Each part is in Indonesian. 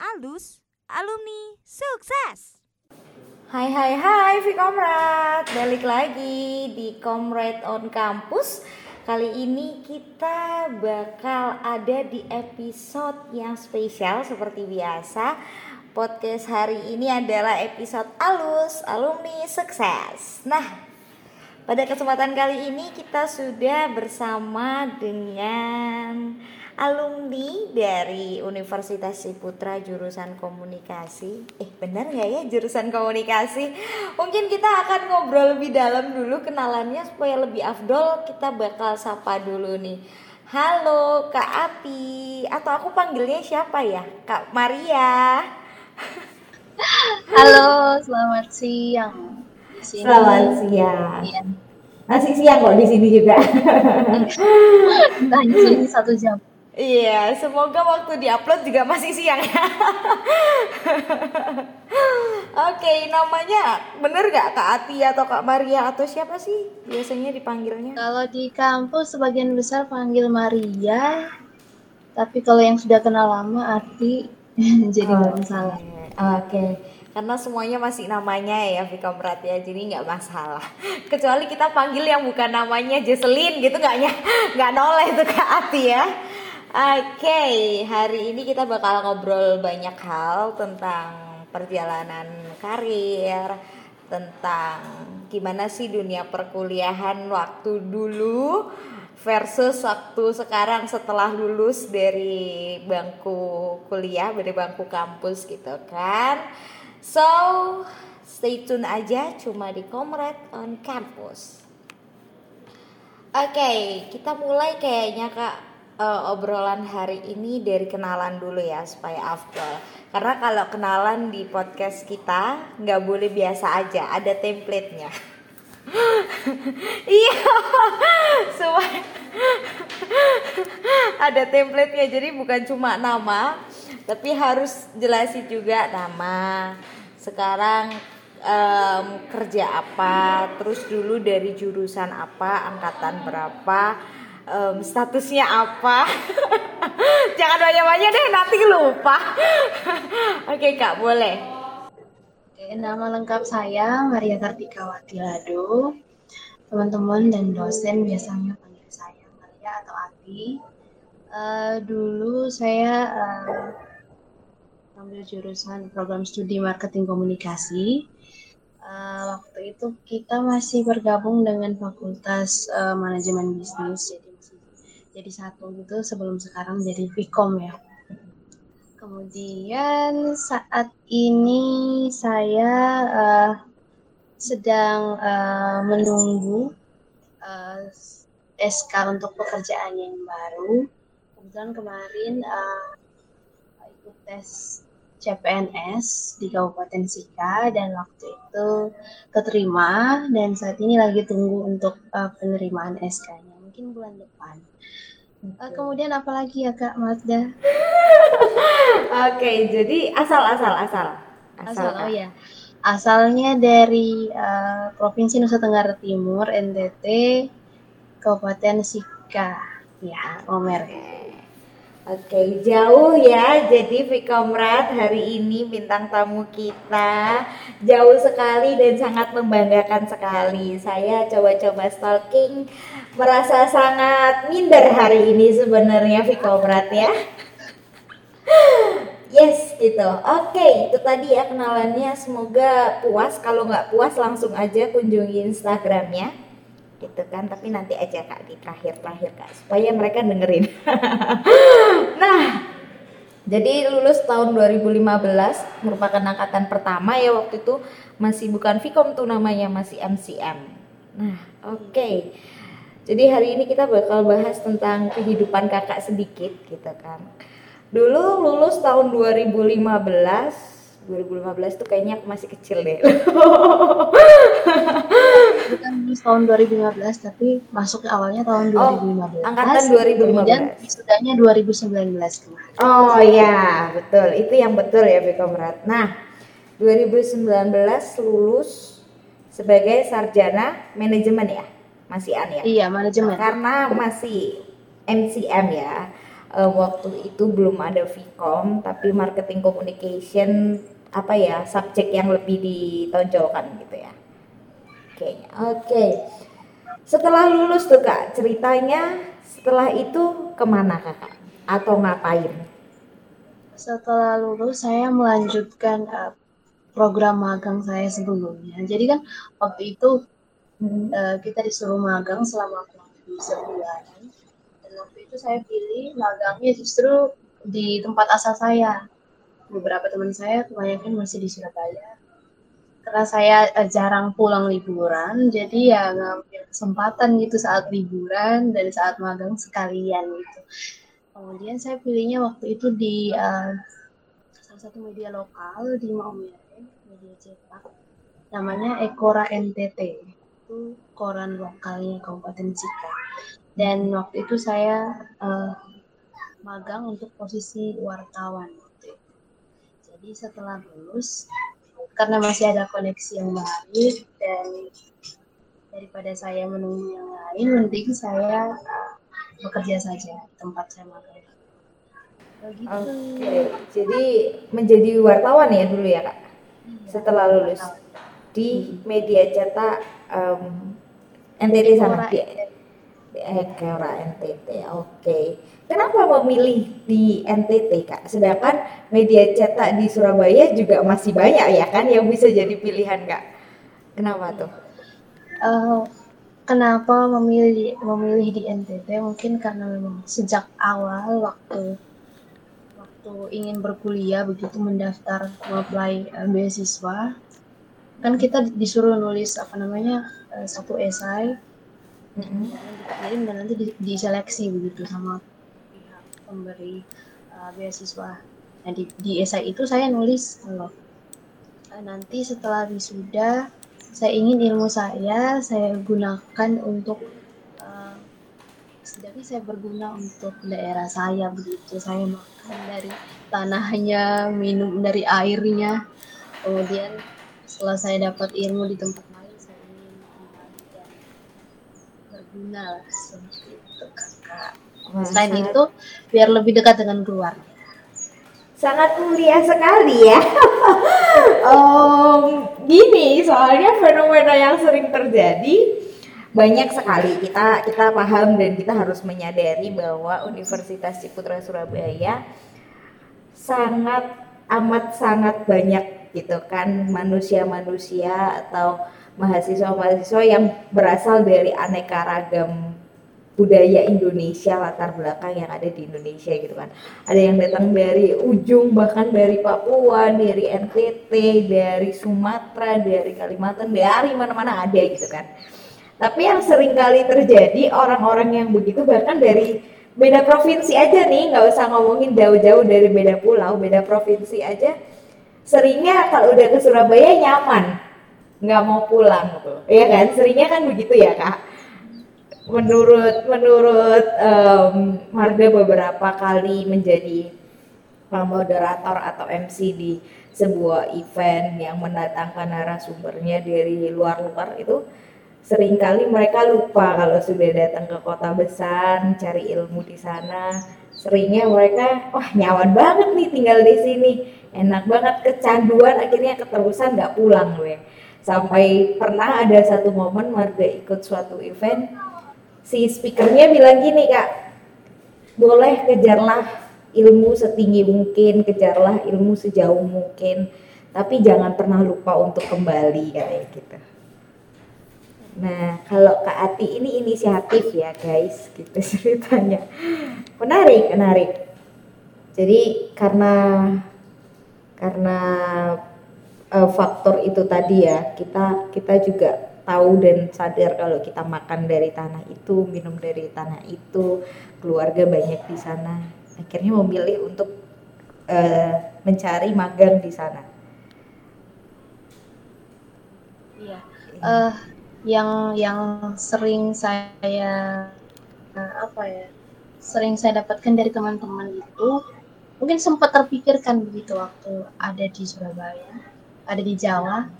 Alus, alumni sukses. Hai hai hai Comrade, balik lagi di Comrade on Campus. Kali ini kita bakal ada di episode yang spesial seperti biasa. Podcast hari ini adalah episode Alus, alumni sukses. Nah, pada kesempatan kali ini kita sudah bersama dengan alumni dari Universitas Ciputra jurusan komunikasi. Eh benar nggak ya jurusan komunikasi? Mungkin kita akan ngobrol lebih dalam dulu kenalannya supaya lebih afdol. Kita bakal sapa dulu nih. Halo Kak Ati atau aku panggilnya siapa ya? Kak Maria. Halo, selamat siang. Selamat siang. Iya. Masih siang kok di sini juga. Nah, sini satu jam. Iya, semoga waktu diupload juga masih siang ya. Oke, namanya bener gak Kak Ati atau Kak Maria atau siapa sih biasanya dipanggilnya? Kalau di kampus sebagian besar panggil Maria, tapi kalau yang sudah kenal lama Ati jadi nggak okay. masalah. Oke, karena semuanya masih namanya ya Vika Berat ya, jadi nggak masalah. Kecuali kita panggil yang bukan namanya Jesselyn gitu nggak nggak noleh itu Kak Ati ya. Oke, okay, hari ini kita bakal ngobrol banyak hal tentang perjalanan karir, tentang gimana sih dunia perkuliahan waktu dulu versus waktu sekarang setelah lulus dari bangku kuliah, dari bangku kampus gitu kan. So, stay tune aja cuma di Comrade on Campus. Oke, okay, kita mulai kayaknya Kak uh, obrolan hari ini dari kenalan dulu ya supaya afdol. Karena kalau kenalan di podcast kita nggak boleh biasa aja, ada templatenya. iya, semua ada templatenya. Jadi bukan cuma nama, tapi harus jelasin juga nama. Sekarang um, kerja apa, terus dulu dari jurusan apa, angkatan berapa um, statusnya apa? Jangan banyak-banyak deh nanti lupa. Oke kak boleh. Nama lengkap saya Maria Kartika Lado teman-teman dan dosen biasanya panggil saya Maria atau Ati. Uh, dulu saya uh, ambil jurusan program studi marketing komunikasi. Uh, waktu itu kita masih bergabung dengan Fakultas uh, Manajemen Bisnis. Jadi jadi satu gitu sebelum sekarang jadi Vkom ya. Kemudian saat ini saya uh, sedang uh, menunggu uh, eh, SK untuk pekerjaan yang baru. Kemudian kemarin uh, ikut tes CPNS di Kabupaten Sika dan waktu itu keterima dan saat ini lagi tunggu untuk uh, penerimaan SK-nya mungkin bulan depan. Uh, kemudian apa lagi ya Kak Mazda? Oke, okay, jadi asal asal asal. Asal, asal oh ya. Asalnya dari uh, Provinsi Nusa Tenggara Timur, NTT, Kabupaten Sika, ya, Omer. Oke, jauh ya. Jadi Vikomrat hari ini bintang tamu kita jauh sekali dan sangat membanggakan sekali. Saya coba-coba stalking merasa sangat minder hari ini sebenarnya Viko Berat ya. Yes gitu. Oke itu tadi ya kenalannya. Semoga puas. Kalau nggak puas langsung aja kunjungi Instagramnya gitu kan. Tapi nanti aja kak di terakhir-terakhir kak supaya mereka dengerin. nah jadi lulus tahun 2015 merupakan angkatan pertama ya waktu itu masih bukan Vkom tuh namanya masih MCM. Nah oke. Okay. Jadi hari ini kita bakal bahas tentang kehidupan kakak sedikit gitu kan. Dulu lulus tahun 2015 2015 tuh kayaknya aku masih kecil deh. Bukan lulus tahun 2015 tapi masuk ke awalnya tahun 2015. Oh, angkatan 2015. Kemudian wisudanya 2019 kemarin. Oh iya, betul. Itu yang betul ya Bekomrat. Nah, 2019 lulus sebagai sarjana manajemen ya? Masih an ya? Iya, manajemen. Karena masih MCM ya. uh, waktu itu belum ada Vcom tapi marketing communication apa ya subjek yang lebih ditonjolkan gitu ya oke okay. oke okay. setelah lulus tuh kak ceritanya setelah itu ke mana kakak atau ngapain setelah lulus saya melanjutkan uh, program magang saya sebelumnya jadi kan waktu itu hmm. uh, kita disuruh magang selama sebulan dan waktu itu saya pilih magangnya justru di tempat asal saya beberapa teman saya kebanyakan masih di Surabaya karena saya uh, jarang pulang liburan jadi ya ngambil kesempatan gitu saat liburan dan saat magang sekalian gitu kemudian saya pilihnya waktu itu di uh, salah satu media lokal di Maumere media cetak namanya Ekora NTT itu koran lokalnya Kabupaten Sika. Dan waktu itu saya uh, magang untuk posisi wartawan. Jadi setelah lulus, karena masih ada koneksi yang baik dan daripada saya menunggu yang lain, mending saya uh, bekerja saja tempat saya magang. Begitu. Oke, okay. jadi menjadi wartawan ya dulu ya kak? Iya, setelah lulus di media cetak um, NTT sana di, di Ekora NTT oke. Kenapa memilih di NTT kak? Sedangkan media cetak di Surabaya juga masih banyak ya kan yang bisa jadi pilihan kak? Kenapa tuh? Uh, kenapa memilih memilih di NTT mungkin karena memang sejak awal waktu waktu ingin berkuliah begitu mendaftar apply uh, beasiswa kan kita disuruh nulis apa namanya satu esai mm-hmm. dan nanti diseleksi begitu sama pihak pemberi uh, beasiswa. Nah di, di esai itu saya nulis kalau uh, nanti setelah wisuda saya ingin ilmu saya saya gunakan untuk uh, saya berguna untuk daerah saya begitu saya makan dari tanahnya minum dari airnya kemudian setelah saya dapat ilmu di tempat lain saya ingin kembali dan berguna lah seperti itu kakak Wah, selain sangat... itu biar lebih dekat dengan keluarga. Sangat mulia sekali ya. Um, gini soalnya fenomena yang sering terjadi banyak sekali. Kita kita paham dan kita harus menyadari bahwa Universitas Ciputra Surabaya sangat amat sangat banyak gitu kan manusia-manusia atau mahasiswa-mahasiswa yang berasal dari aneka ragam budaya Indonesia latar belakang yang ada di Indonesia gitu kan. Ada yang datang dari ujung bahkan dari Papua dari NTT dari Sumatera dari Kalimantan dari mana-mana ada gitu kan. Tapi yang sering kali terjadi orang-orang yang begitu bahkan dari beda provinsi aja nih nggak usah ngomongin jauh-jauh dari beda pulau beda provinsi aja seringnya kalau udah ke Surabaya nyaman. Nggak mau pulang. Tuh ya kan? Seringnya kan begitu ya kak? Menurut menurut um, Marga beberapa kali menjadi moderator atau MC di sebuah event yang mendatangkan narasumbernya dari luar-luar itu sering kali mereka lupa kalau sudah datang ke kota besar cari ilmu di sana seringnya mereka wah nyaman banget nih tinggal di sini. Enak banget kecanduan akhirnya keterusan nggak pulang gue sampai pernah ada satu momen warga ikut suatu event si speakernya bilang gini kak boleh kejarlah ilmu setinggi mungkin kejarlah ilmu sejauh mungkin tapi jangan pernah lupa untuk kembali kayak gitu nah kalau kak Ati ini inisiatif ya guys gitu ceritanya. Menarik menarik. Jadi karena karena uh, faktor itu tadi ya kita kita juga tahu dan sadar kalau kita makan dari tanah itu minum dari tanah itu keluarga banyak di sana. Akhirnya memilih untuk uh, mencari magang di sana. Iya. Uh, yang yang sering saya uh, apa ya sering saya dapatkan dari teman-teman itu mungkin sempat terpikirkan begitu waktu ada di Surabaya ada di Jawa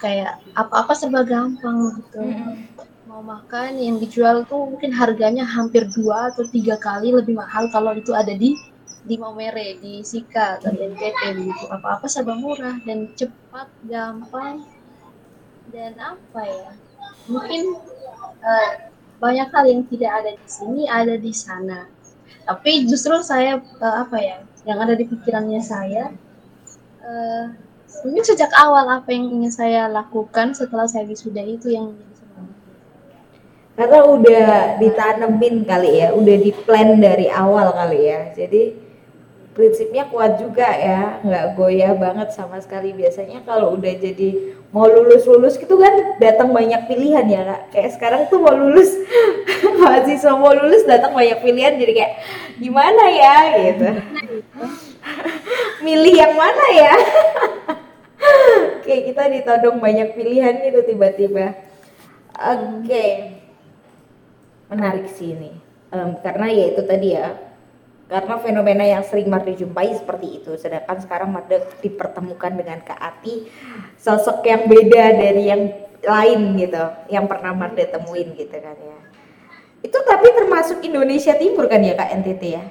kayak apa-apa serba gampang gitu mau mau makan yang dijual tuh mungkin harganya hampir dua atau tiga kali lebih mahal kalau itu ada di di Maumere, di Sika atau di NTT gitu. Apa-apa serba murah dan cepat, gampang dan apa ya? Mungkin uh, banyak hal yang tidak ada di sini ada di sana. Tapi justru saya uh, apa ya? Yang ada di pikirannya saya uh, mungkin sejak awal apa yang ingin saya lakukan setelah saya wisuda itu yang karena udah ditanemin kali ya, udah di plan dari awal kali ya. Jadi prinsipnya kuat juga ya, nggak goyah banget sama sekali. Biasanya kalau udah jadi mau lulus lulus gitu kan datang banyak pilihan ya kak. Kayak sekarang tuh mau lulus mahasiswa mau lulus datang banyak pilihan, jadi kayak gimana ya gitu. Milih yang mana ya? Kayak kita ditodong banyak pilihan gitu tiba-tiba. Oke. Okay menarik sih ini um, karena ya itu tadi ya karena fenomena yang sering Marda jumpai seperti itu sedangkan sekarang Marda dipertemukan dengan Kak Ati sosok yang beda dari yang lain gitu yang pernah Marda temuin gitu kan ya itu tapi termasuk Indonesia Timur kan ya Kak NTT ya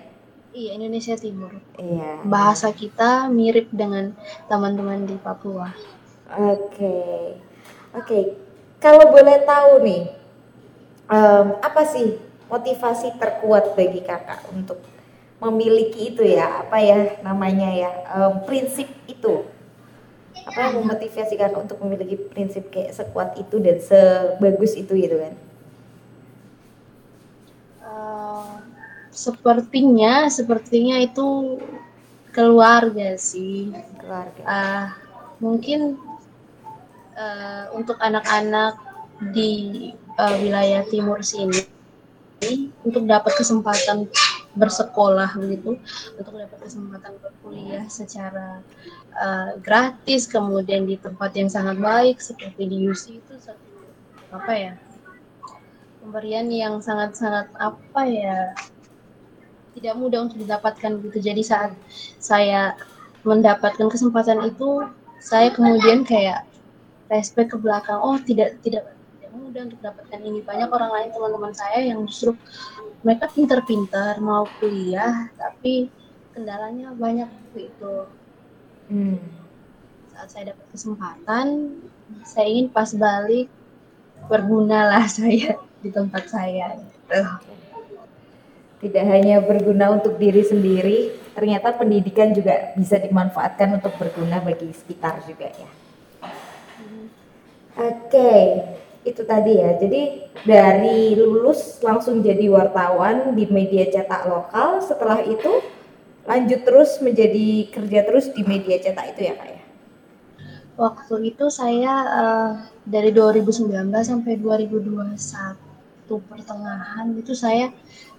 Iya Indonesia Timur. Iya. Bahasa kita mirip dengan teman-teman di Papua. Oke, okay. oke. Okay. Kalau boleh tahu nih, um, apa sih motivasi terkuat bagi kakak untuk memiliki itu ya apa ya namanya ya um, prinsip itu. Apa yang memotivasi kakak untuk memiliki prinsip kayak sekuat itu dan sebagus itu gitu kan? Uh, sepertinya sepertinya itu keluarga sih. Keluarga. Uh, mungkin uh, untuk anak-anak di uh, wilayah timur sini untuk dapat kesempatan bersekolah begitu untuk dapat kesempatan berkuliah secara uh, gratis kemudian di tempat yang sangat baik seperti di UC itu satu apa ya pemberian yang sangat-sangat apa ya tidak mudah untuk didapatkan gitu jadi saat saya mendapatkan kesempatan itu saya kemudian kayak respect ke belakang oh tidak tidak mudah untuk dapatkan ini. Banyak orang lain teman-teman saya yang justru mereka pintar-pintar mau kuliah tapi kendalanya banyak itu hmm. saat saya dapat kesempatan saya ingin pas balik berguna lah saya di tempat saya gitu. tidak hanya berguna untuk diri sendiri ternyata pendidikan juga bisa dimanfaatkan untuk berguna bagi sekitar juga ya hmm. oke okay itu tadi ya. Jadi dari lulus langsung jadi wartawan di media cetak lokal. Setelah itu lanjut terus menjadi kerja terus di media cetak itu ya kak ya? Waktu itu saya uh, dari 2019 sampai 2021 pertengahan itu saya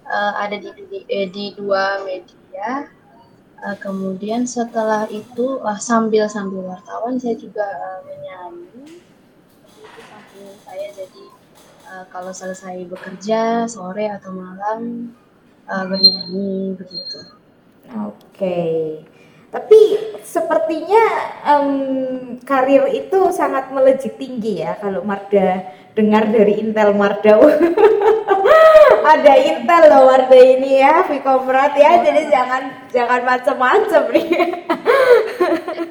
uh, ada di, di, eh, di dua media. Uh, kemudian setelah itu uh, sambil sambil wartawan saya juga uh, menyanyi saya jadi uh, kalau selesai bekerja sore atau malam uh, bernyanyi begitu. Oke. Okay. Tapi sepertinya um, karir itu sangat melejit tinggi ya kalau Marda dengar dari Intel Marda. Ada Intel loh Marda ini ya, Vkomrat ya, jadi jangan jangan macam-macam nih.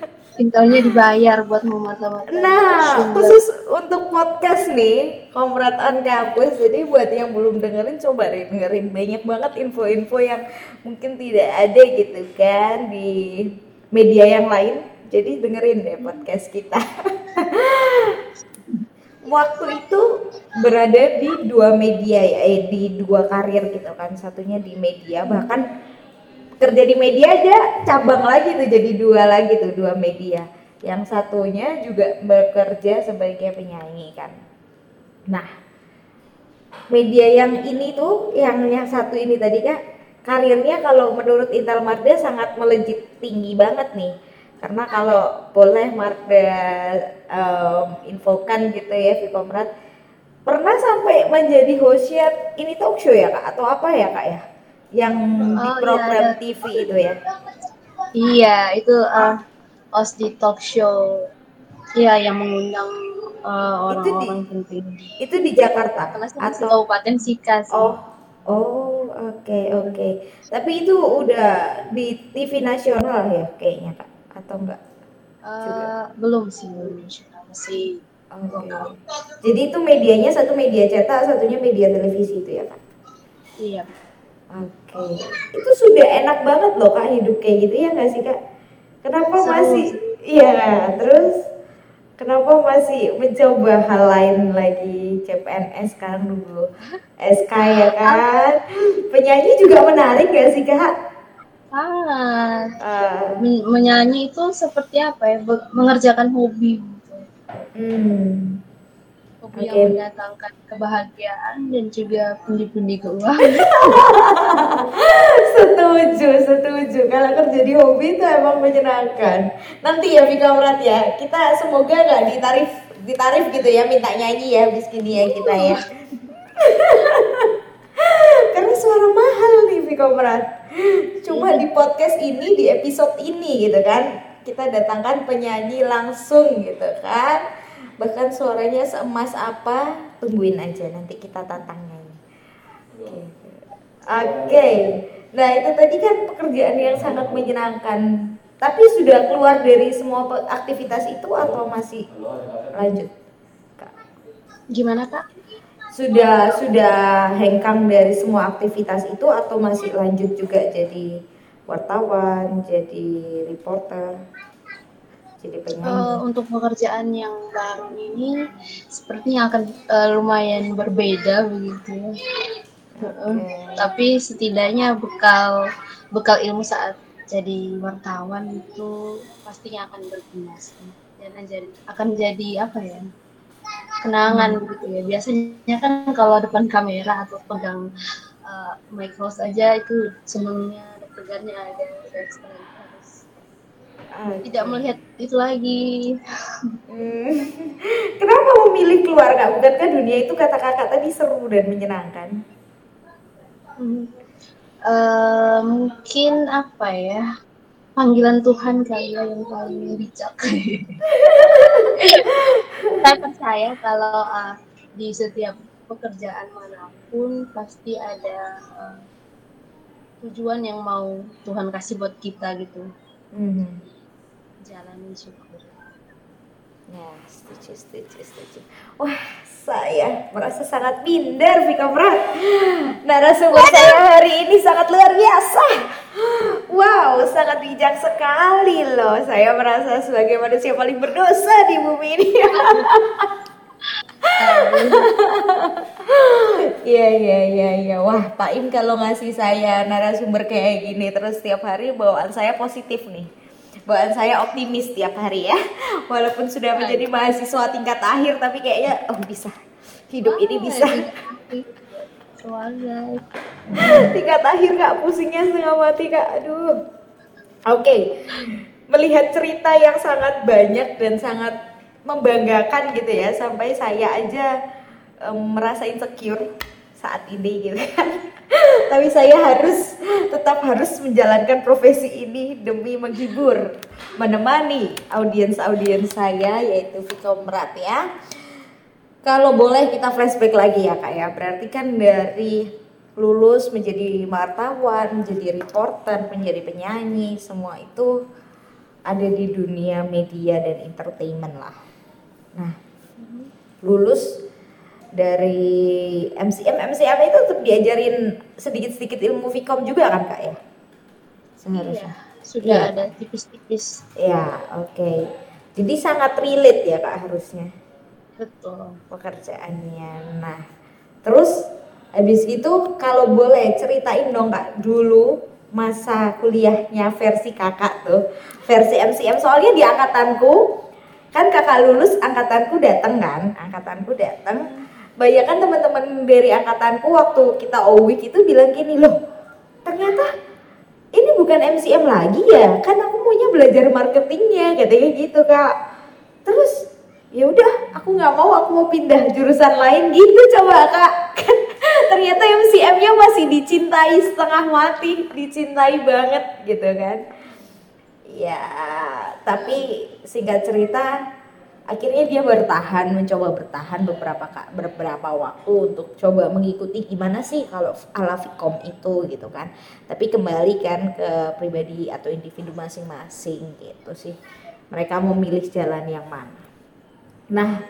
Intelnya dibayar buat mematah-matah. Nah, khusus untuk podcast nih, Komrad on Campus. Jadi buat yang belum dengerin, coba deh dengerin banyak banget info-info yang mungkin tidak ada gitu kan di media yang lain. Jadi dengerin deh podcast kita. Waktu itu berada di dua media ya, eh, di dua karir gitu kan. Satunya di media, bahkan kerja di media aja cabang lagi tuh jadi dua lagi tuh dua media. Yang satunya juga bekerja sebagai penyanyi kan. Nah media yang ini tuh yang yang satu ini tadi kak karirnya kalau menurut Intel Marda sangat melejit tinggi banget nih. Karena kalau boleh Marda um, infokan gitu ya Vkomrat pernah sampai menjadi hostnya ini talk show ya kak? Atau apa ya kak ya yang oh, di iya, program iya, TV itu ya iya itu uh, host di talk show iya yang mengundang eh, orang-orang penting. Itu di Jakarta di atau Kabupaten Sika sih. Oh, oh, oke, oke. Tapi itu udah di TV nasional ya kayaknya kak, atau enggak? Eh, belum sih, belum masih Oke. Jadi itu medianya satu media cetak, satunya media televisi itu ya kak? iya. Oke. Itu sudah enak banget loh kak hidup kayak gitu ya nggak sih kak? Kenapa Seru masih? Iya, terus kenapa masih mencoba hal lain lagi CPNS kan dulu SK ya kan? Penyanyi juga menarik gak sih kak? Sangat. Ah, Men- menyanyi itu seperti apa ya? Mengerjakan hobi. hmm. Hobi Oke. yang mendatangkan kebahagiaan dan juga pundi-pundi keuangan. setuju, setuju. Kalau kerja di hobi itu emang menyenangkan. Nanti ya Vika Merat ya, kita semoga nggak ditarif ditarif gitu ya minta nyanyi ya habis gini ya kita ya. Karena suara mahal nih Vika Merat. Cuma di podcast ini di episode ini gitu kan kita datangkan penyanyi langsung gitu kan. Bahkan suaranya seemas apa, tungguin aja nanti kita tantang nyanyi. Oke. Oke. Nah, itu tadi kan pekerjaan yang sangat menyenangkan. Tapi sudah keluar dari semua aktivitas itu atau masih lanjut? Kak? Gimana kak? Sudah sudah hengkang dari semua aktivitas itu atau masih lanjut juga jadi wartawan, jadi reporter, jadi Eh, penyanyi? untuk pekerjaan yang baru ini sepertinya akan eh, lumayan berbeda begitu ya. Heeh. Oke. Tapi setidaknya bekal bekal ilmu saat jadi wartawan itu pastinya akan berguna dan akan jadi, akan jadi apa ya kenangan begitu ya. Biasanya kan kalau depan kamera atau pegang eh, microphone saja itu senangnya deg-degannya ada Oke. Tidak melihat itu lagi. Hmm. Kenapa memilih keluar kak? Bukankah dunia itu kata kakak tadi seru dan menyenangkan? Hmm. Eh, mungkin apa ya panggilan Tuhan kali ya yang paling bijak. Saya percaya kalau eh, di setiap pekerjaan mana pun pasti ada eh, tujuan yang mau Tuhan kasih buat kita gitu. Hmm. Jalani syukur. Ya, setuju, setuju, setuju. Wah, saya merasa sangat minder, Vika Prat. Narasumber saya hari ini sangat luar biasa. Wow, sangat bijak sekali loh. Saya merasa sebagai manusia paling berdosa di bumi ini. Iya, iya, iya, iya. Wah, Pak Im kalau ngasih saya narasumber kayak gini terus setiap hari bawaan saya positif nih. Bawaan saya optimis tiap hari ya. Walaupun sudah menjadi mahasiswa tingkat akhir tapi kayaknya oh bisa. Hidup ini bisa. Semoga. tingkat akhir Kak, pusingnya setengah mati Kak. Aduh. Oke. Melihat cerita yang sangat banyak dan sangat membanggakan gitu ya sampai saya aja em, merasa insecure saat ini gitu kan. Tapi saya harus tetap harus menjalankan profesi ini demi menghibur, menemani audiens-audiens saya yaitu Viko Merat ya. Kalau boleh kita flashback lagi ya kak ya, berarti kan dari lulus menjadi wartawan, menjadi reporter, menjadi penyanyi, semua itu ada di dunia media dan entertainment lah. Nah, lulus dari MCM, MCM itu tetap diajarin sedikit-sedikit ilmu Vkom juga kan kak ya? Iya, Seharusnya. sudah Iya. ada tipis-tipis. Ya, oke. Jadi sangat relate ya kak harusnya Betul. pekerjaannya. Nah, terus habis itu kalau boleh ceritain dong kak dulu masa kuliahnya versi kakak tuh, versi MCM soalnya di angkatanku kan kakak lulus angkatanku datang kan, angkatanku datang. Banyak kan teman-teman dari angkatanku waktu kita OWIK itu bilang gini loh, ternyata ini bukan MCM lagi ya, kan aku maunya belajar marketingnya katanya gitu kak. Terus ya udah aku nggak mau aku mau pindah jurusan lain gitu coba kak. Ternyata MCM-nya masih dicintai setengah mati dicintai banget gitu kan. Ya tapi singkat cerita akhirnya dia bertahan mencoba bertahan beberapa beberapa waktu untuk coba mengikuti gimana sih kalau ala Vkom itu gitu kan. Tapi kembali kan ke pribadi atau individu masing-masing gitu sih. Mereka memilih jalan yang mana. Nah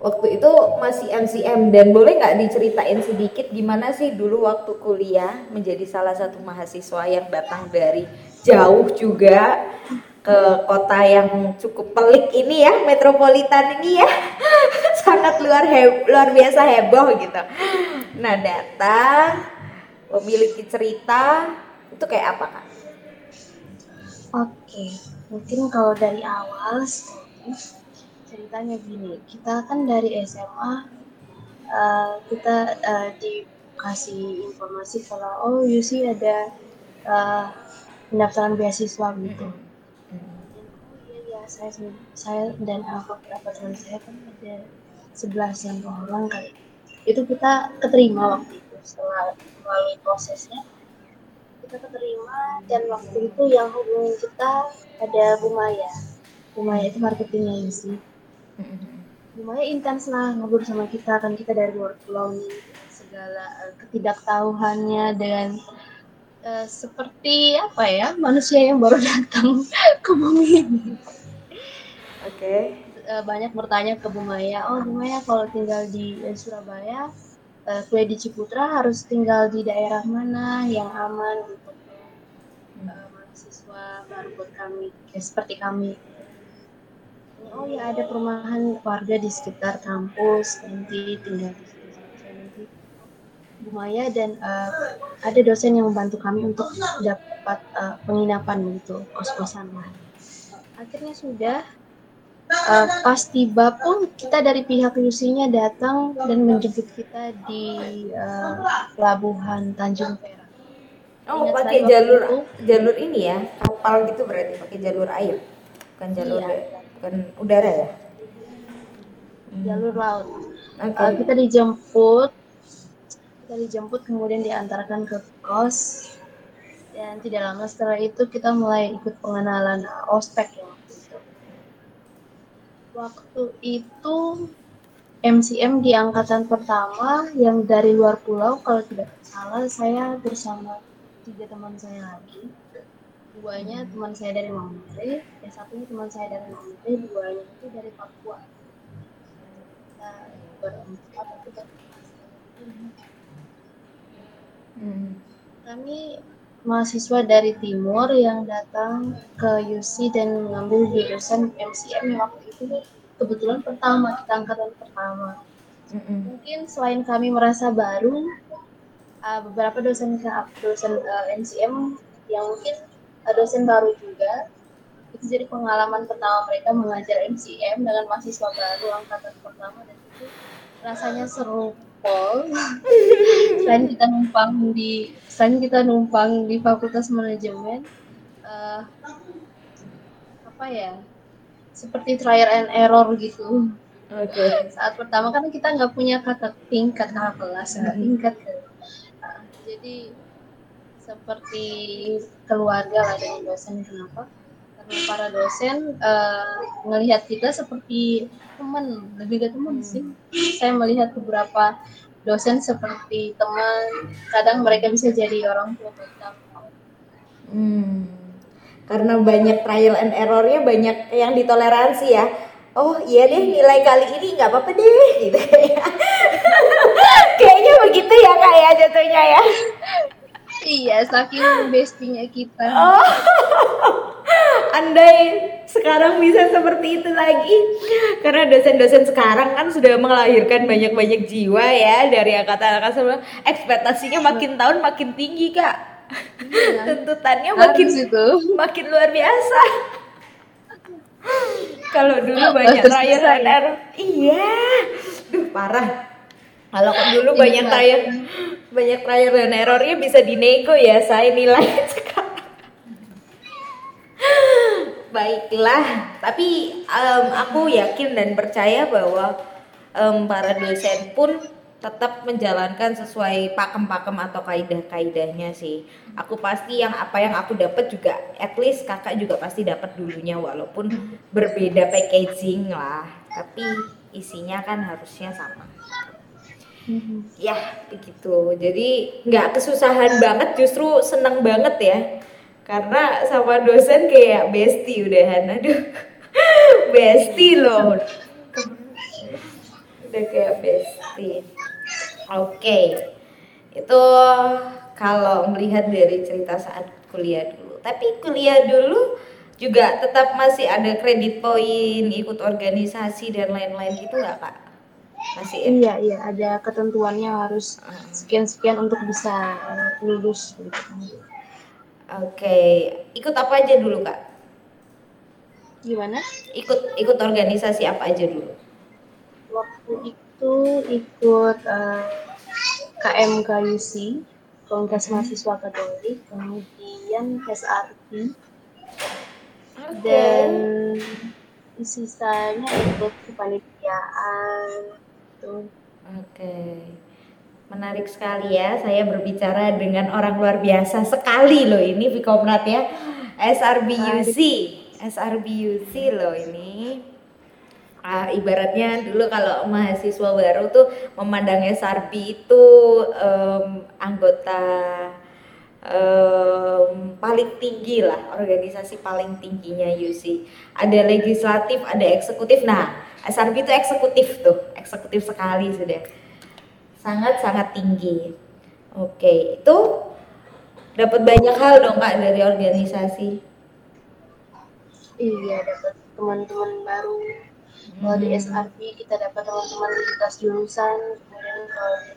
waktu itu masih MCM dan boleh nggak diceritain sedikit gimana sih dulu waktu kuliah menjadi salah satu mahasiswa yang datang dari jauh juga ke kota yang cukup pelik ini ya, metropolitan ini ya, sangat luar heb, luar biasa heboh gitu. Nah datang memiliki cerita itu kayak apa kak? Oke, mungkin kalau dari awal ceritanya gini, kita kan dari SMA uh, eh, kita uh, dikasih informasi kalau oh Yusi ada uh, pendaftaran beasiswa gitu. Mm -hmm saya saya dan beberapa teman saya kan ada sebelas yang orang kali. Itu kita keterima waktu itu setelah melalui prosesnya. Kita keterima dan waktu itu yang hubungi kita ada Bu Maya. Bu Maya itu marketingnya sih Bu Maya intens lah ngobrol sama kita kan kita dari luar pulau segala uh, ketidaktahuannya dan uh, seperti apa ya manusia yang baru datang ke bumi ini Oke. Okay. Eh, banyak bertanya ke Bu Maya, oh Bu Maya kalau tinggal di uh, Surabaya, uh, kuliah di Ciputra harus tinggal di daerah mana yang aman gitu. Uh, mahasiswa baru buat kami, ya, seperti kami. Oh ya ada perumahan warga di sekitar kampus, nanti tinggal di situ nanti. Bu Maya dan uh, ada dosen yang membantu kami untuk dapat uh, penginapan gitu, kos-kosan lah. Akhirnya sudah uh, pas tiba pun kita dari pihak Lusinya datang dan menjemput kita di uh, pelabuhan Tanjung Perak. Oh, Ingat pakai jalur itu, jalur ini ya, kapal gitu berarti pakai jalur air, bukan jalur iya. bukan udara ya? Jalur laut. Okay. Uh, kita dijemput, kita dijemput kemudian diantarkan ke kos dan tidak lama setelah itu kita mulai ikut pengenalan ospek ya Waktu itu MCM di angkatan pertama yang dari luar pulau kalau tidak salah saya bersama tiga teman saya lagi. Duanya teman saya dari Mamere yang satunya teman saya dari Mamere duanya itu dari Papua. Kita berempat itu hmm. kami mahasiswa dari timur yang datang ke UC dan mengambil jurusan MCM yang waktu itu kebetulan pertama kita angkatan pertama mm-hmm. mungkin selain kami merasa baru uh, beberapa dosen dosen uh, NCM yang mungkin uh, dosen baru juga itu jadi pengalaman pertama mereka mengajar MCM dengan mahasiswa baru angkatan pertama dan itu rasanya seru pol selain kita numpang di selain kita numpang di fakultas manajemen uh, apa ya seperti trial and error gitu. Oke. Okay. Saat pertama kan kita nggak punya kakak tingkat kakak kelas, hmm. tingkat. Nah, jadi seperti keluarga lah dengan dosen kenapa? Karena para dosen uh, melihat kita seperti teman, lebih ke teman hmm. sih. Saya melihat beberapa dosen seperti teman, kadang mereka bisa jadi orang tua kita. Hmm karena banyak trial and errornya banyak yang ditoleransi ya oh iya deh nilai kali ini nggak apa-apa deh gitu kayaknya begitu ya kak ya jatuhnya ya iya saking bestinya kita oh. Andai sekarang bisa seperti itu lagi. Karena dosen-dosen sekarang kan sudah melahirkan banyak-banyak jiwa ya dari angkatan-angkatan ekspektasinya makin tahun makin tinggi kak. Iya. tuntutannya makin itu. makin luar biasa. Kalau dulu banyak trial and error iya. Duh parah. Kalau dulu iya, banyak trial banyak trial dan errornya bisa dinego ya saya nilai sekarang baiklah tapi um, aku yakin dan percaya bahwa um, para dosen pun tetap menjalankan sesuai pakem-pakem atau kaidah-kaidahnya sih. Aku pasti yang apa yang aku dapat juga at least kakak juga pasti dapat dulunya walaupun berbeda packaging lah tapi isinya kan harusnya sama Mhm. ya begitu jadi nggak kesusahan banget justru seneng banget ya karena sama dosen kayak bestie udahan aduh. Bestie loh. Udah kayak bestie. Oke. Itu kalau melihat dari cerita saat kuliah dulu. Tapi kuliah dulu juga tetap masih ada kredit poin ikut organisasi dan lain-lain. Gitu nggak kak masih ya? Iya, iya, ada ketentuannya harus Ah. sekian-sekian untuk bisa lulus gitu. Oke, ikut apa aja dulu kak? Gimana? Ikut ikut organisasi apa aja dulu? Waktu itu ikut eh, KMKUC, Komunitas Mahasiswa Katolik, kemudian SRP, dan sisanya ikut kepanitiaan. Oke, menarik sekali ya. Saya berbicara dengan orang luar biasa sekali loh ini Vikomnat ya. SRBUC, SRBUC loh ini. Ah, ibaratnya dulu kalau mahasiswa baru tuh memandang SRB itu em, anggota em, paling tinggi lah, organisasi paling tingginya UC. Ada legislatif, ada eksekutif. Nah, SRB itu eksekutif tuh, eksekutif sekali sudah. Sangat-sangat tinggi. Oke, itu dapat banyak hal dong Kak dari organisasi. Iya, dapat teman-teman baru. Kalau di Hmm. SRP kita dapat teman-teman lintas jurusan, kemudian kalau di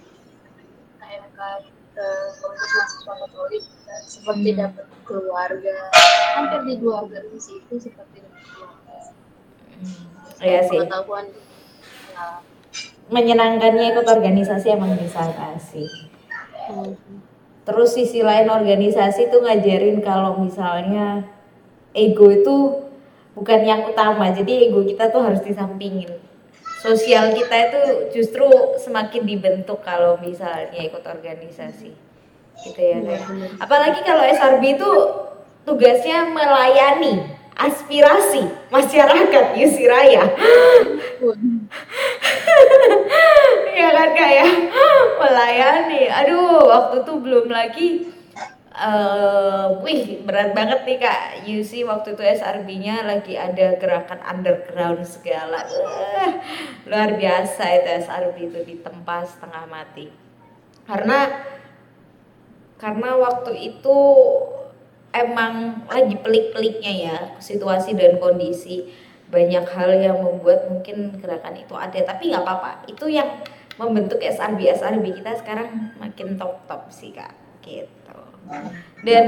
KMK ke Komunitas Mahasiswa Katolik seperti Hmm. dapat keluarga. Hampir di dua organisasi itu seperti dapat keluarga. Hmm, Iya sih. Pengetahuan pengalaman. Menyenangkannya ikut organisasi emang bisa sih. Hmm. Terus sisi lain organisasi tuh ngajarin kalau misalnya ego itu bukan yang utama. Jadi ego kita tuh harus disampingin. Sosial kita itu justru semakin dibentuk kalau misalnya ikut organisasi. Gitu ya. Benar. Apalagi kalau SRB itu tugasnya melayani aspirasi masyarakat Yusiraya. ya kan ya? Melayani. Aduh waktu itu belum lagi eh wih berat banget nih kak. UC waktu itu SRB-nya lagi ada gerakan underground segala. Luar biasa itu SRB itu ditempa setengah mati. Karena karena waktu itu emang lagi pelik-peliknya ya situasi dan kondisi. Banyak hal yang membuat mungkin gerakan itu ada tapi nggak apa-apa. Itu yang membentuk SRB SRB kita sekarang makin top top sih kak. Gitu. Dan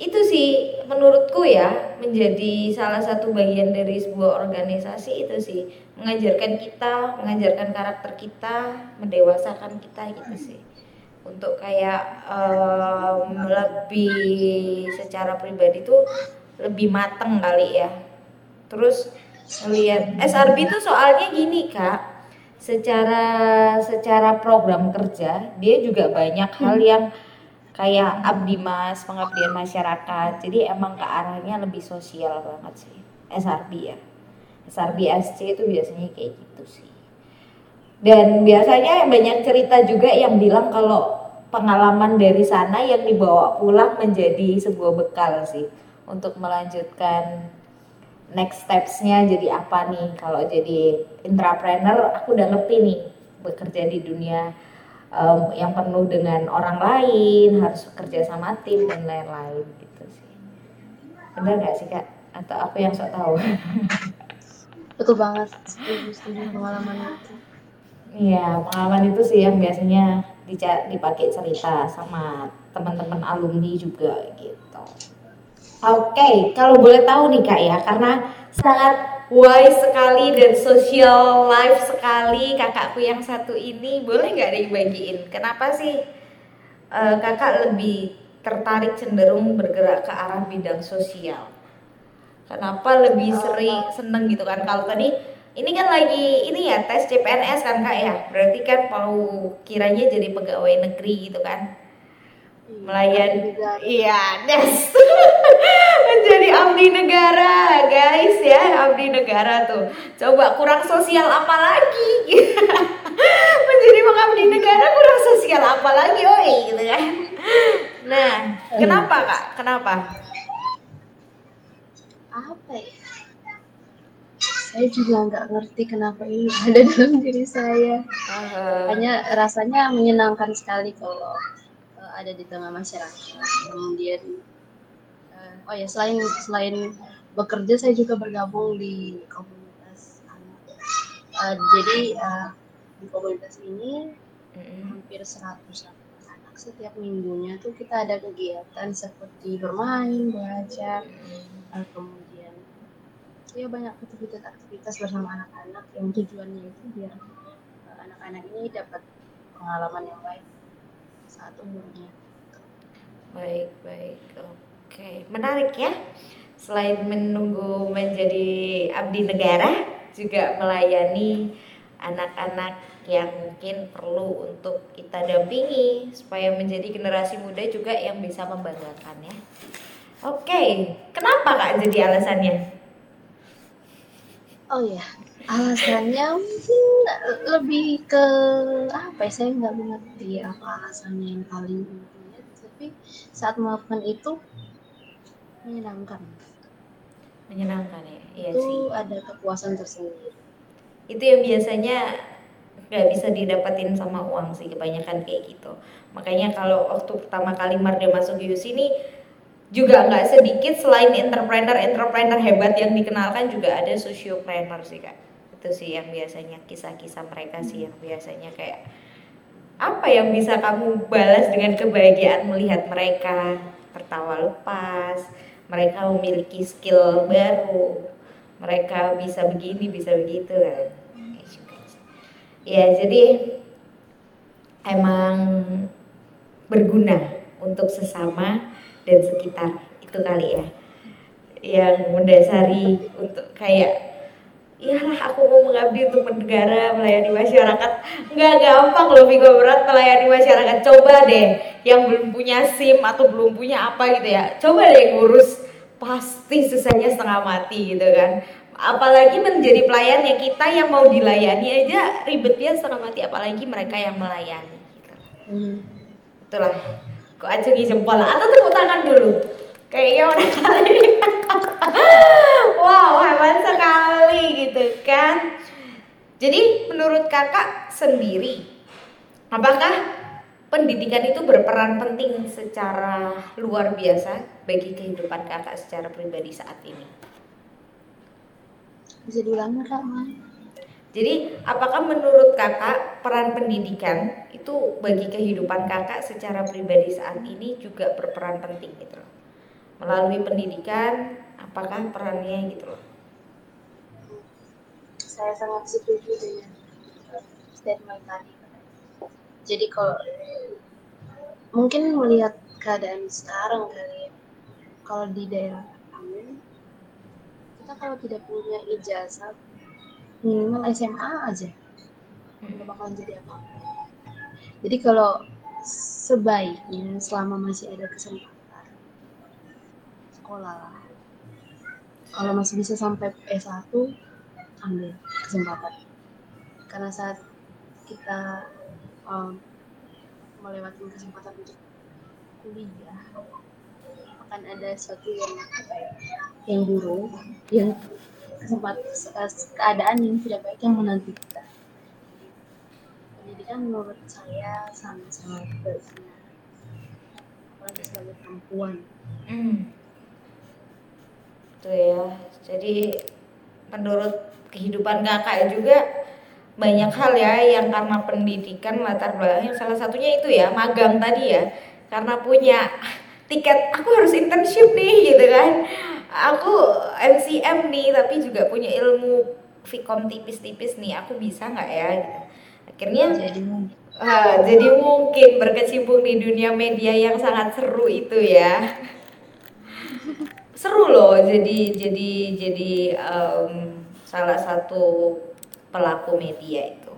itu sih menurutku ya menjadi salah satu bagian dari sebuah organisasi itu sih mengajarkan kita mengajarkan karakter kita mendewasakan kita gitu sih. Untuk kayak em, lebih secara pribadi tuh lebih mateng kali ya. Terus ngelihat SRB itu soalnya gini kak secara secara program kerja dia juga banyak hal yang kayak abdi mas pengabdian masyarakat. Jadi emang ke arahnya lebih sosial banget sih. SRB ya. SRB SC itu biasanya kayak gitu sih. Dan biasanya banyak cerita juga yang bilang kalau pengalaman dari sana yang dibawa pulang menjadi sebuah bekal sih untuk melanjutkan next stepsnya jadi apa nih? Kalau jadi intrapreneur aku udah ngerti nih bekerja di dunia em, yang penuh dengan orang lain harus bekerja sama tim dan lain-lain gitu sih. Benar nggak sih kak? Atau aku yang sok tahu? Betul banget, setuju, setuju pengalaman itu. Iya, pengalaman itu sih yang biasanya dipakai cerita sama teman-teman alumni juga gitu. Oke, kalau boleh tahu nih kak ya, karena sangat wise sekali dan social life sekali kakakku yang satu ini, boleh nggak dibagiin? Kenapa sih eh, kakak lebih tertarik cenderung bergerak ke arah bidang sosial? Kenapa lebih sering seneng gitu kan? Kalau tadi ini kan lagi ini ya tes CPNS kan kak ya, berarti kan mau kiranya jadi pegawai negeri gitu kan? Melayani, Juga iya, des menjadi abdi negara guys ya, abdi negara tuh. Coba kurang sosial apa lagi? Menjadi pengabdi negara kurang sosial apa lagi? Oi gitu kan. Nah kenapa kak? Kenapa? Apa ya? Saya juga nggak ngerti kenapa ini ada dalam diri saya. Hanya rasanya menyenangkan sekali kalau uh, ada di tengah masyarakat. Kemudian oh ya selain selain bekerja saya juga bergabung di komunitas anak uh, jadi uh, di komunitas ini hampir 100 anak setiap minggunya tuh kita ada kegiatan seperti bermain belajar uh, kemudian ya banyak aktivitas-aktivitas bersama anak-anak yang tujuannya itu biar uh, anak-anak ini dapat pengalaman yang baik saat umurnya. Baik, baik. Oke, menarik ya. Selain menunggu menjadi abdi negara, juga melayani anak-anak yang mungkin perlu untuk kita dampingi supaya menjadi generasi muda juga yang bisa membanggakan ya. Oke, kenapa Kak jadi alasannya? Oh ya, alasannya mungkin lebih ke apa ya? Saya nggak mengerti apa alasannya yang paling. Tapi saat melakukan itu menyenangkan. Menyenangkan ya, iya itu sih. ada kepuasan tersendiri. Itu yang biasanya nggak bisa didapatin sama uang sih kebanyakan kayak gitu. Makanya kalau waktu pertama kali Marde masuk UC ini juga nggak sedikit selain entrepreneur-entrepreneur hebat yang dikenalkan juga ada sociopreneur sih kak itu sih yang biasanya kisah-kisah mereka sih yang biasanya kayak apa yang bisa kamu balas dengan kebahagiaan melihat mereka tertawa lepas mereka memiliki skill baru. Mereka bisa begini bisa begitu kan? Ya jadi emang berguna untuk sesama dan sekitar. Itu kali ya. Yang mendasari untuk kayak iyalah aku mau mengabdi untuk negara melayani masyarakat. Nggak gampang loh Vigo berat melayani masyarakat. Coba deh yang belum punya SIM atau belum punya apa gitu ya coba deh ngurus pasti susahnya setengah mati gitu kan. Apalagi menjadi pelayan yang kita yang mau dilayani aja ribetnya setengah mati apalagi mereka yang melayani gitu. hmm. itulah kok acungi jempol. Atau tepuk tangan dulu. Kayaknya udah kali. Wow hebat sekali gitu kan. Jadi menurut kakak sendiri apakah pendidikan itu berperan penting secara luar biasa bagi kehidupan kakak secara pribadi saat ini bisa diulangi kak Mai jadi, apakah menurut kakak peran pendidikan itu bagi kehidupan kakak secara pribadi saat ini juga berperan penting gitu loh? Melalui pendidikan, apakah perannya gitu loh? Saya sangat setuju dengan statement tadi. Jadi kalau mungkin melihat keadaan sekarang kali ya, kalau di daerah kami, kita kalau tidak punya ijazah minimal SMA aja. Nggak bakalan jadi apa jadi kalau sebaiknya selama masih ada kesempatan sekolah lah. Kalau masih bisa sampai S1 ambil kesempatan. Karena saat kita um, melewati kesempatan untuk kuliah. Akan ada sesuatu yang ya yang buruk yang sempat keadaan yang tidak baik yang menanti kita pendidikan menurut saya sama-sama berguna apalagi sebagai perempuan. Hmm. Tuh ya. Jadi menurut kehidupan kakak juga banyak hal ya yang karena pendidikan latar belakangnya salah satunya itu ya magang tadi ya. Karena punya tiket aku harus internship nih gitu kan. Aku MCM nih tapi juga punya ilmu Vcom tipis-tipis nih. Aku bisa nggak ya gitu. akhirnya jadi uh, jadi mungkin berkecimpung di dunia media yang sangat seru itu ya. Seru loh jadi jadi jadi um, salah satu pelaku media itu.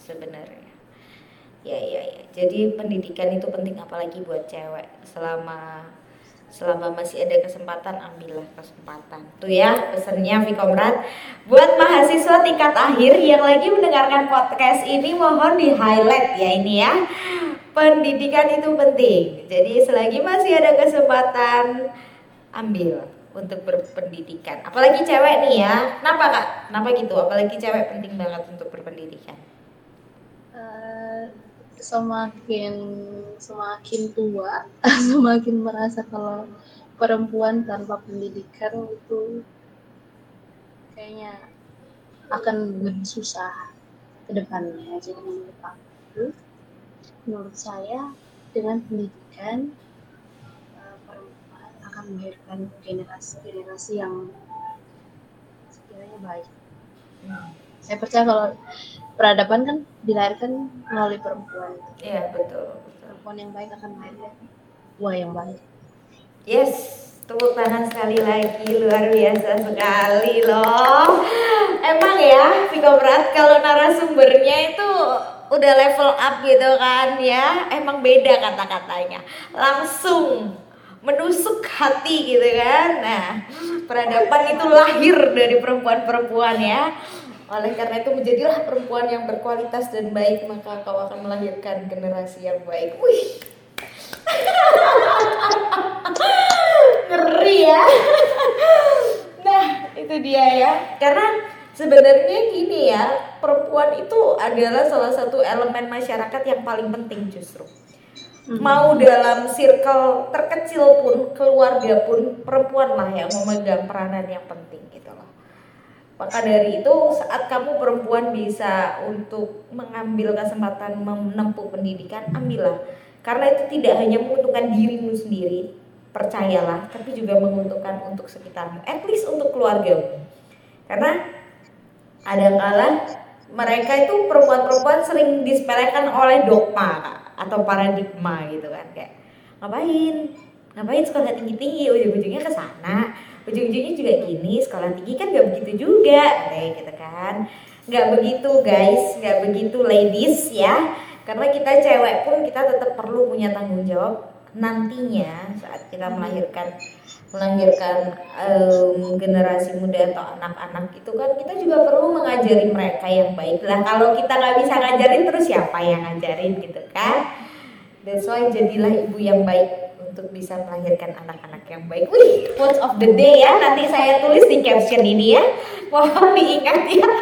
Sebenarnya. Ya ya ya. Jadi pendidikan itu penting apalagi buat cewek. Selama selama masih ada kesempatan ambillah kesempatan. Tuh ya pesannya Vikomrat buat mahasiswa tingkat akhir yang lagi mendengarkan podcast ini mohon di highlight ya ini ya. Pendidikan itu penting. Jadi selagi masih ada kesempatan ambil untuk berpendidikan. Apalagi cewek nih ya. Kenapa kak? Kenapa gitu? Apalagi cewek penting banget untuk berpendidikan. Uh, semakin semakin tua semakin merasa kalau perempuan tanpa pendidikan itu kayaknya akan lebih susah ke depannya. Jadi menurut aku menurut saya dengan pendidikan melahirkan generasi-generasi yang sekiranya baik. Hmm. Saya percaya kalau peradaban kan dilahirkan melalui perempuan. Iya betul, Perempuan yang baik akan melahirkan buah yang baik. Yes, tepuk tangan sekali lagi luar biasa sekali loh. Emang ya, Viko Berat kalau narasumbernya itu udah level up gitu kan ya emang beda kata-katanya langsung menusuk hati gitu kan. Nah peradaban itu lahir dari perempuan-perempuan ya. Oleh karena itu menjadilah perempuan yang berkualitas dan baik maka kau akan melahirkan generasi yang baik. Wih. Ngeri ya. Nah itu dia ya. Karena sebenarnya gini ya perempuan itu adalah salah satu elemen masyarakat yang paling penting justru hmm. mau dalam circle terkecil pun keluarga pun perempuan lah yang memegang peranan yang penting gitu loh. Maka dari itu saat kamu perempuan bisa untuk mengambil kesempatan menempuh pendidikan ambillah. Karena itu tidak hanya menguntungkan dirimu sendiri percayalah tapi juga menguntungkan untuk sekitarmu. At least untuk keluargamu. Karena ada kala mereka itu perempuan-perempuan sering disepelekan oleh dogma kak, atau paradigma gitu kan kayak ngapain? Ngapain sekolah tinggi-tinggi? Ujung-ujungnya ke sana. Ujung-ujungnya juga gini sekolah tinggi kan gak begitu juga kayak gitu kan. Nggak begitu guys. Nggak begitu ladies ya. Karena kita cewek pun kita tetap perlu punya tanggung jawab nantinya saat kita melahirkan melahirkan um, generasi muda atau anak-anak itu kan kita juga perlu mengajari mereka yang baik lah kalau kita nggak bisa ngajarin terus siapa yang ngajarin gitu kan that's why jadilah ibu yang baik untuk bisa melahirkan anak-anak yang baik. Wih, quotes of the day ya. Nanti saya tulis di caption ini ya. Mohon diingat ya.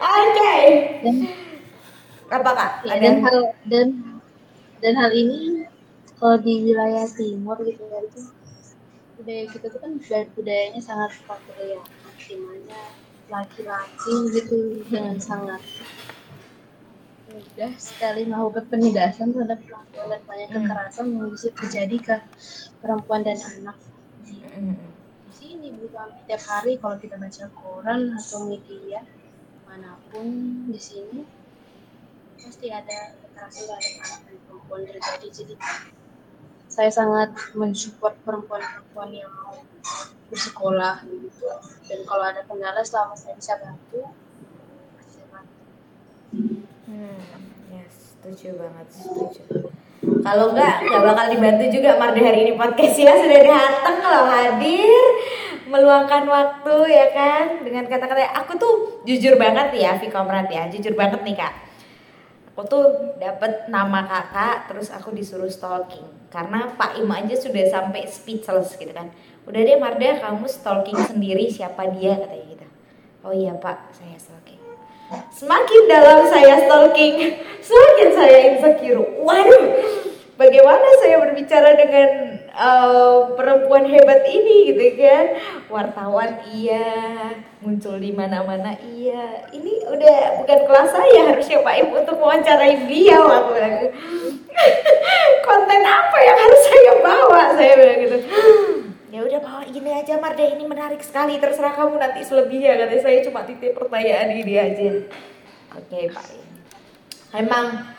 Oke. Okay. Apa kak? Ya, dan hal dan dan hal ini kalau di wilayah timur gitu ya itu budaya kita tuh kan budayanya sangat patriarkal di mana laki-laki gitu dengan sangat mudah sekali melakukan penindasan terhadap perempuan dan banyak hmm. kekerasan yang bisa terjadi ke perempuan dan anak di, hmm. di sini bukan tiap hari kalau kita baca koran atau media mana pun di sini pasti ada kekerasan perempuan terjadi jadi saya sangat mensupport perempuan-perempuan yang mau bersekolah gitu. Dan kalau ada kendala selama saya bisa bantu saya bantu. Hmm yes setuju banget setuju. Kalau enggak nggak bakal dibantu juga Marda hari ini podcast ya. Sudah datang kalau hadir meluangkan waktu ya kan? Dengan kata-kata aku tuh jujur banget ya Vika ya jujur banget nih kak aku tuh dapat nama kakak terus aku disuruh stalking. Karena Pak Im aja sudah sampai speechless gitu kan. Udah deh Marda kamu stalking sendiri siapa dia katanya gitu. Oh iya Pak saya stalking. Semakin dalam saya stalking semakin saya insecure. Waduh bagaimana saya berbicara dengan uh, perempuan hebat ini gitu kan? Wartawan iya. Muncul di mana-mana iya. Ini udah bukan kelas saya harusnya Pak Ibu untuk mewawancarai dia waktu konten apa yang harus saya bawa? Saya bilang gitu. Ya udah bawa ini aja Marda ini menarik sekali. Terserah kamu nanti selebihnya. Katanya saya cuma titip pertanyaan ini aja. Oke okay, Pak. Emang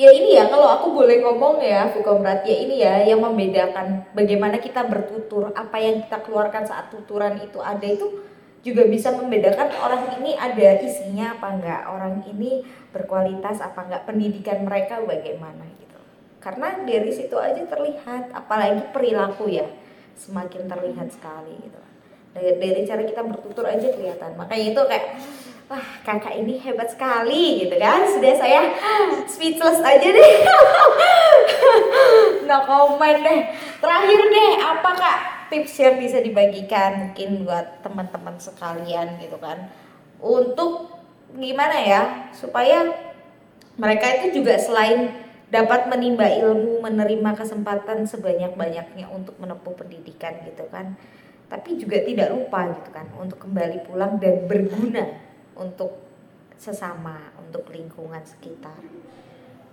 ya ini ya kalau aku boleh ngomong ya Fukomrat ya ini ya yang membedakan bagaimana kita bertutur apa yang kita keluarkan saat tuturan itu ada itu juga bisa membedakan orang ini ada isinya apa enggak orang ini berkualitas apa enggak pendidikan mereka bagaimana gitu. Karena dari situ aja terlihat apalagi perilaku ya semakin terlihat sekali gitu. Dari, dari cara kita bertutur aja kelihatan. Makanya itu kayak wah kakak ini hebat sekali gitu kan. Sudah saya speechless aja deh. Nggak komen deh. Terakhir deh apa kak tips yang bisa dibagikan mungkin buat teman-teman sekalian gitu kan? Untuk gimana ya supaya mereka itu juga selain dapat menimba ilmu, menerima kesempatan sebanyak-banyaknya untuk menempuh pendidikan gitu kan. Tapi juga tidak lupa gitu kan untuk kembali pulang dan berguna untuk sesama, untuk lingkungan sekitar.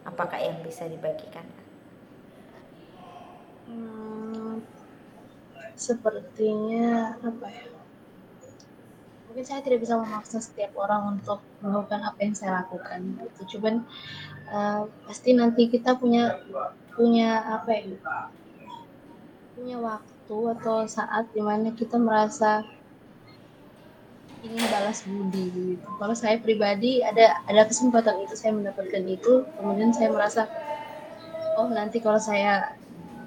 Apakah yang bisa dibagikan? Hmm, sepertinya apa ya? Mungkin saya tidak bisa memaksa setiap orang untuk melakukan apa yang saya lakukan. Gitu. Cuman uh, pasti nanti kita punya punya apa ya? Punya waktu atau saat di mana kita merasa ingin balas budi gitu. Kalau saya pribadi ada ada kesempatan itu saya mendapatkan itu, kemudian saya merasa oh nanti kalau saya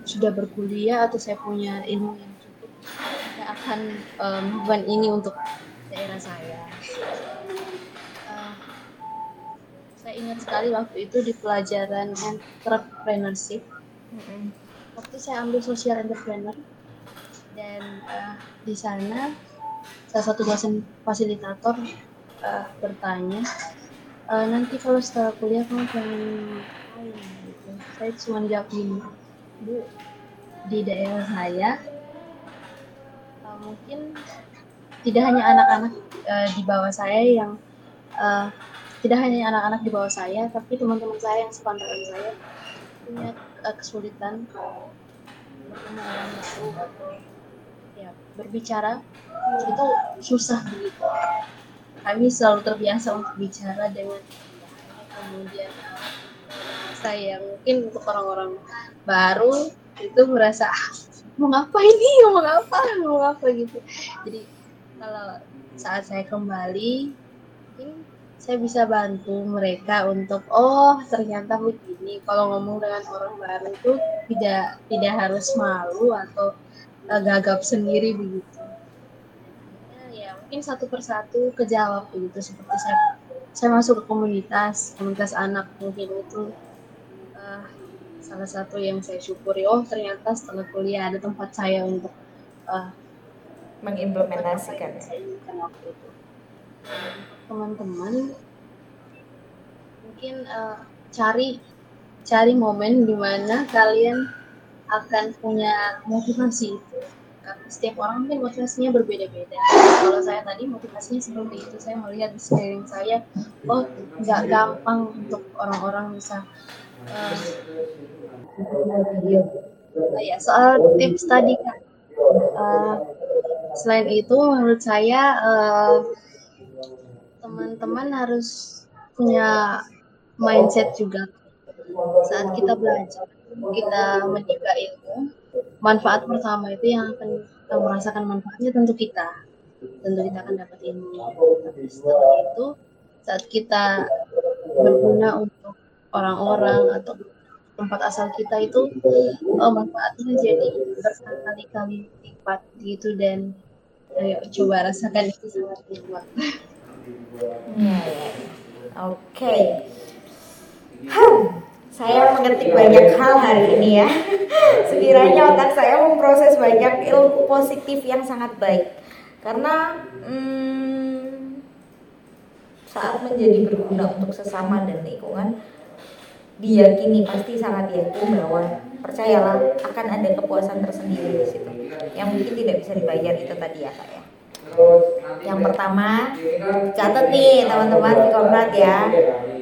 sudah berkuliah atau saya punya ilmu yang cukup, saya akan um, melakukan ini untuk daerah saya. Uh, saya ingat sekali waktu itu di pelajaran entrepreneurship. Waktu saya ambil social entrepreneur dan uh, di sana salah satu dosen fasilitator uh, bertanya uh, nanti kalau setelah kuliah kamu pengen ngapain gitu. Saya cuma jawab gini, Bu, di daerah saya uh, mungkin tidak hanya anak-anak uh, di bawah saya yang uh, tidak hanya anak-anak di bawah saya, tapi teman-teman saya yang sepantaran saya punya uh, kesulitan ya berbicara itu susah begitu. Kami selalu terbiasa untuk bicara dengan kemudian saya. Mungkin untuk orang-orang baru itu merasa ah, mau ngapain nih mau ngapa mau ngapa gitu. Jadi kalau saat saya kembali mungkin saya bisa bantu mereka untuk oh ternyata begini. Kalau ngomong dengan orang baru itu tidak tidak harus malu atau gagap sendiri begitu. Ya mungkin satu persatu kejawab begitu seperti saya saya masuk ke komunitas komunitas anak mungkin itu uh, salah satu yang saya syukuri. Oh ternyata setelah kuliah ada tempat saya untuk uh, mengimplementasikan. teman-teman mungkin uh, cari cari momen di mana kalian akan punya motivasi itu. Setiap orang mungkin motivasinya berbeda-beda. Kalau saya tadi motivasinya seperti itu. Saya melihat di sekeliling saya oh nggak gampang untuk orang-orang bisa uh, ya soal tips tadi kan uh, selain itu menurut saya teman-teman uh, harus punya mindset juga saat kita belajar kita menjaga ilmu manfaat pertama itu yang akan kita merasakan manfaatnya tentu kita tentu kita akan dapat ilmu setelah itu saat kita berguna untuk orang-orang atau tempat asal kita itu oh, manfaatnya jadi berkali-kali lipat gitu dan ayo coba rasakan itu sangat nikmat. Hmm. Oke. Okay. Saya mengetik banyak hal hari ini ya. Sekiranya otak saya memproses banyak ilmu positif yang sangat baik. Karena hmm, saat menjadi berguna untuk sesama dan lingkungan, diyakini pasti sangat yakin bahwa percayalah akan ada kepuasan tersendiri di situ yang mungkin tidak bisa dibayar itu tadi ya kak ya yang pertama catat nih teman-teman di ya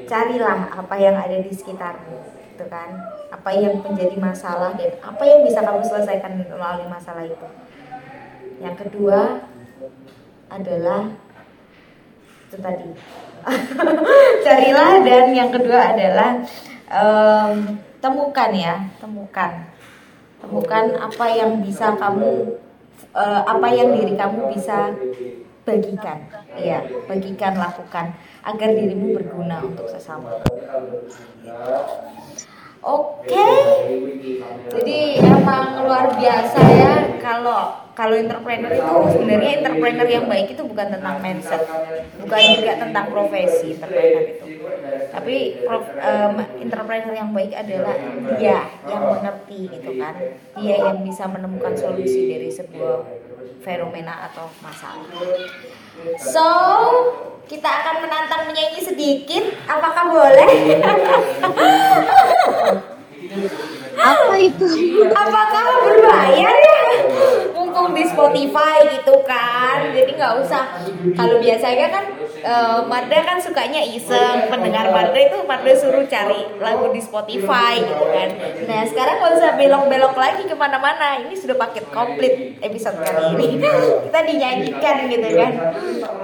carilah apa yang ada di sekitarmu itu kan? Apa yang menjadi masalah dan apa yang bisa kamu selesaikan melalui masalah itu? Yang kedua adalah itu tadi. Carilah dan yang kedua adalah um, temukan ya temukan. Temukan apa yang bisa kamu uh, apa yang diri kamu bisa bagikan ya bagikan lakukan agar dirimu berguna untuk sesama Oke. Jadi emang luar biasa ya kalau kalau entrepreneur itu sebenarnya entrepreneur yang baik itu bukan tentang mindset, bukan juga tentang profesi entrepreneur itu. Tapi prof, um, entrepreneur yang baik adalah dia yang mengerti gitu kan, dia yang bisa menemukan solusi dari sebuah fenomena atau masalah. So, kita akan menantang menyanyi sedikit. Apakah boleh? Apa itu? Apakah berbayar Mumpung di Spotify gitu kan, jadi nggak usah. Kalau biasanya kan uh, Marda kan sukanya iseng, pendengar Marda itu Marda suruh cari lagu di Spotify gitu kan. Nah sekarang nggak usah belok-belok lagi ke mana-mana. Ini sudah paket komplit episode kali ini. Kita dinyanyikan gitu kan.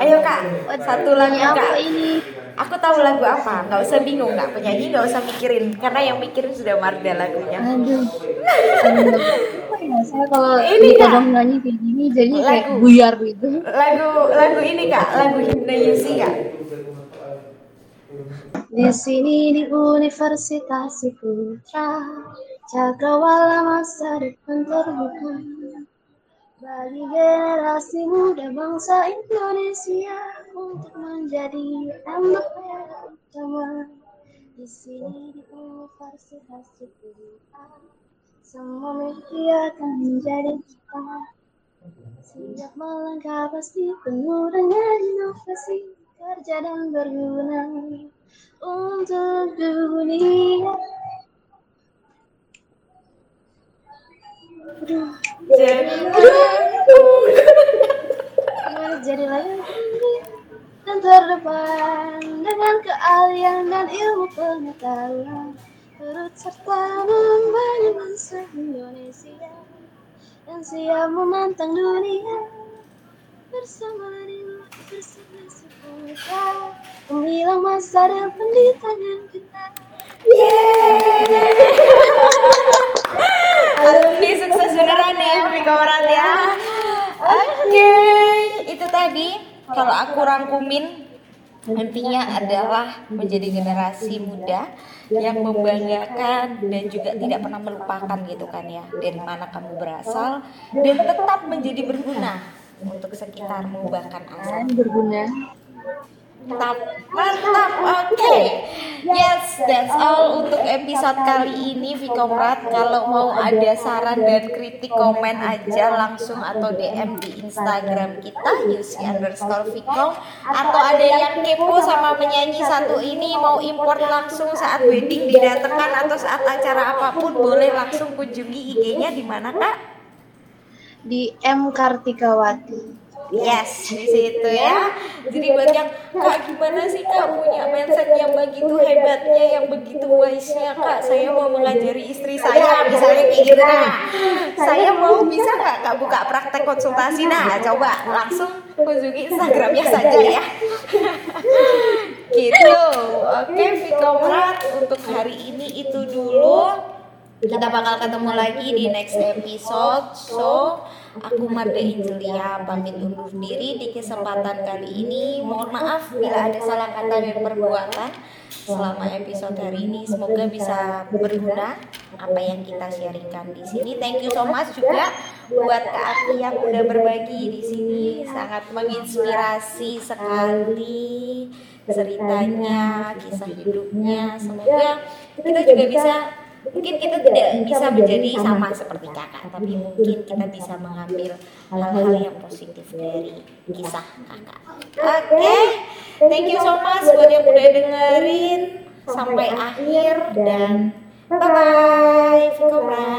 Ayo kak, satu lagu Apa kak. ini? Aku tahu lagu apa, nggak usah bingung, nggak penyanyi nggak usah mikirin, karena yang mikirin sudah Marda lagunya. Aduh. Ya saya kalau Ini, ditodong nyanyi kayak gini jadi kayak Lagu. buyar gitu. lagu lagu ini kak. Lagu himne Yusi kak. Di sini di Universitas Putra Cakrawala masa depan terbuka. Bagi generasi muda bangsa Indonesia untuk menjadi anggota utama. Di sini di Universitas Putra semua mimpi akan menjadi kita Siap melangkah pasti penuh dengan inovasi Kerja dan berguna untuk dunia. Jadi jadi lagi dan terdepan dengan keahlian dan ilmu pengetahuan. Turut serta membangun bangsa Indonesia yang siap menantang dunia. Bersama dengan bersama kita menghilang masa depan di tangan kita. Alumni sukses beneran ya Vika Merat ya. Oke itu tadi. Kalau aku rangkumin intinya adalah menjadi generasi muda yang membanggakan dan juga tidak pernah melupakan gitu kan ya dari mana kamu berasal dan tetap menjadi berguna untuk sekitarmu bahkan asal. Berguna Mantap, mantap, oke. Yes, that's all untuk episode kali ini Vikomrat. Kalau mau ada saran dan kritik komen aja langsung atau DM di Instagram kita Yusi underscore Vikom atau ada yang kepo sama penyanyi satu ini mau import langsung saat wedding didatengkan atau saat acara apa pun boleh langsung kunjungi IG-nya di mana kak? di M Kartikawati Yes, di situ ya. Jadi buat yang kak gimana sih kak punya mindset yang begitu hebatnya, yang begitu wise-nya kak. Saya mau mengajari istri saya, misalnya kayak gitu nah. Saya mau bisa nggak kak buka praktek konsultasi nah? Coba langsung kunjungi Instagramnya saja ya. gitu. Oke, Vikomrat untuk hari ini itu dulu. Kita bakal ketemu lagi di next episode. So, aku Marda Angelia pamit undur diri di kesempatan kali ini. Mohon maaf bila ada salah kata dan perbuatan selama episode hari ini. Semoga bisa berguna apa yang kita sharingkan di sini. Thank you so much juga buat Kak Aki yang udah berbagi di sini. Sangat menginspirasi sekali ceritanya, kisah hidupnya. Semoga kita juga bisa mungkin kita tidak bisa menjadi sama seperti kakak tapi mungkin kita bisa mengambil hal-hal yang positif dari kisah kakak. oke thank you so much buat yang udah dengerin. Sampai akhir dan bye bye Fikomra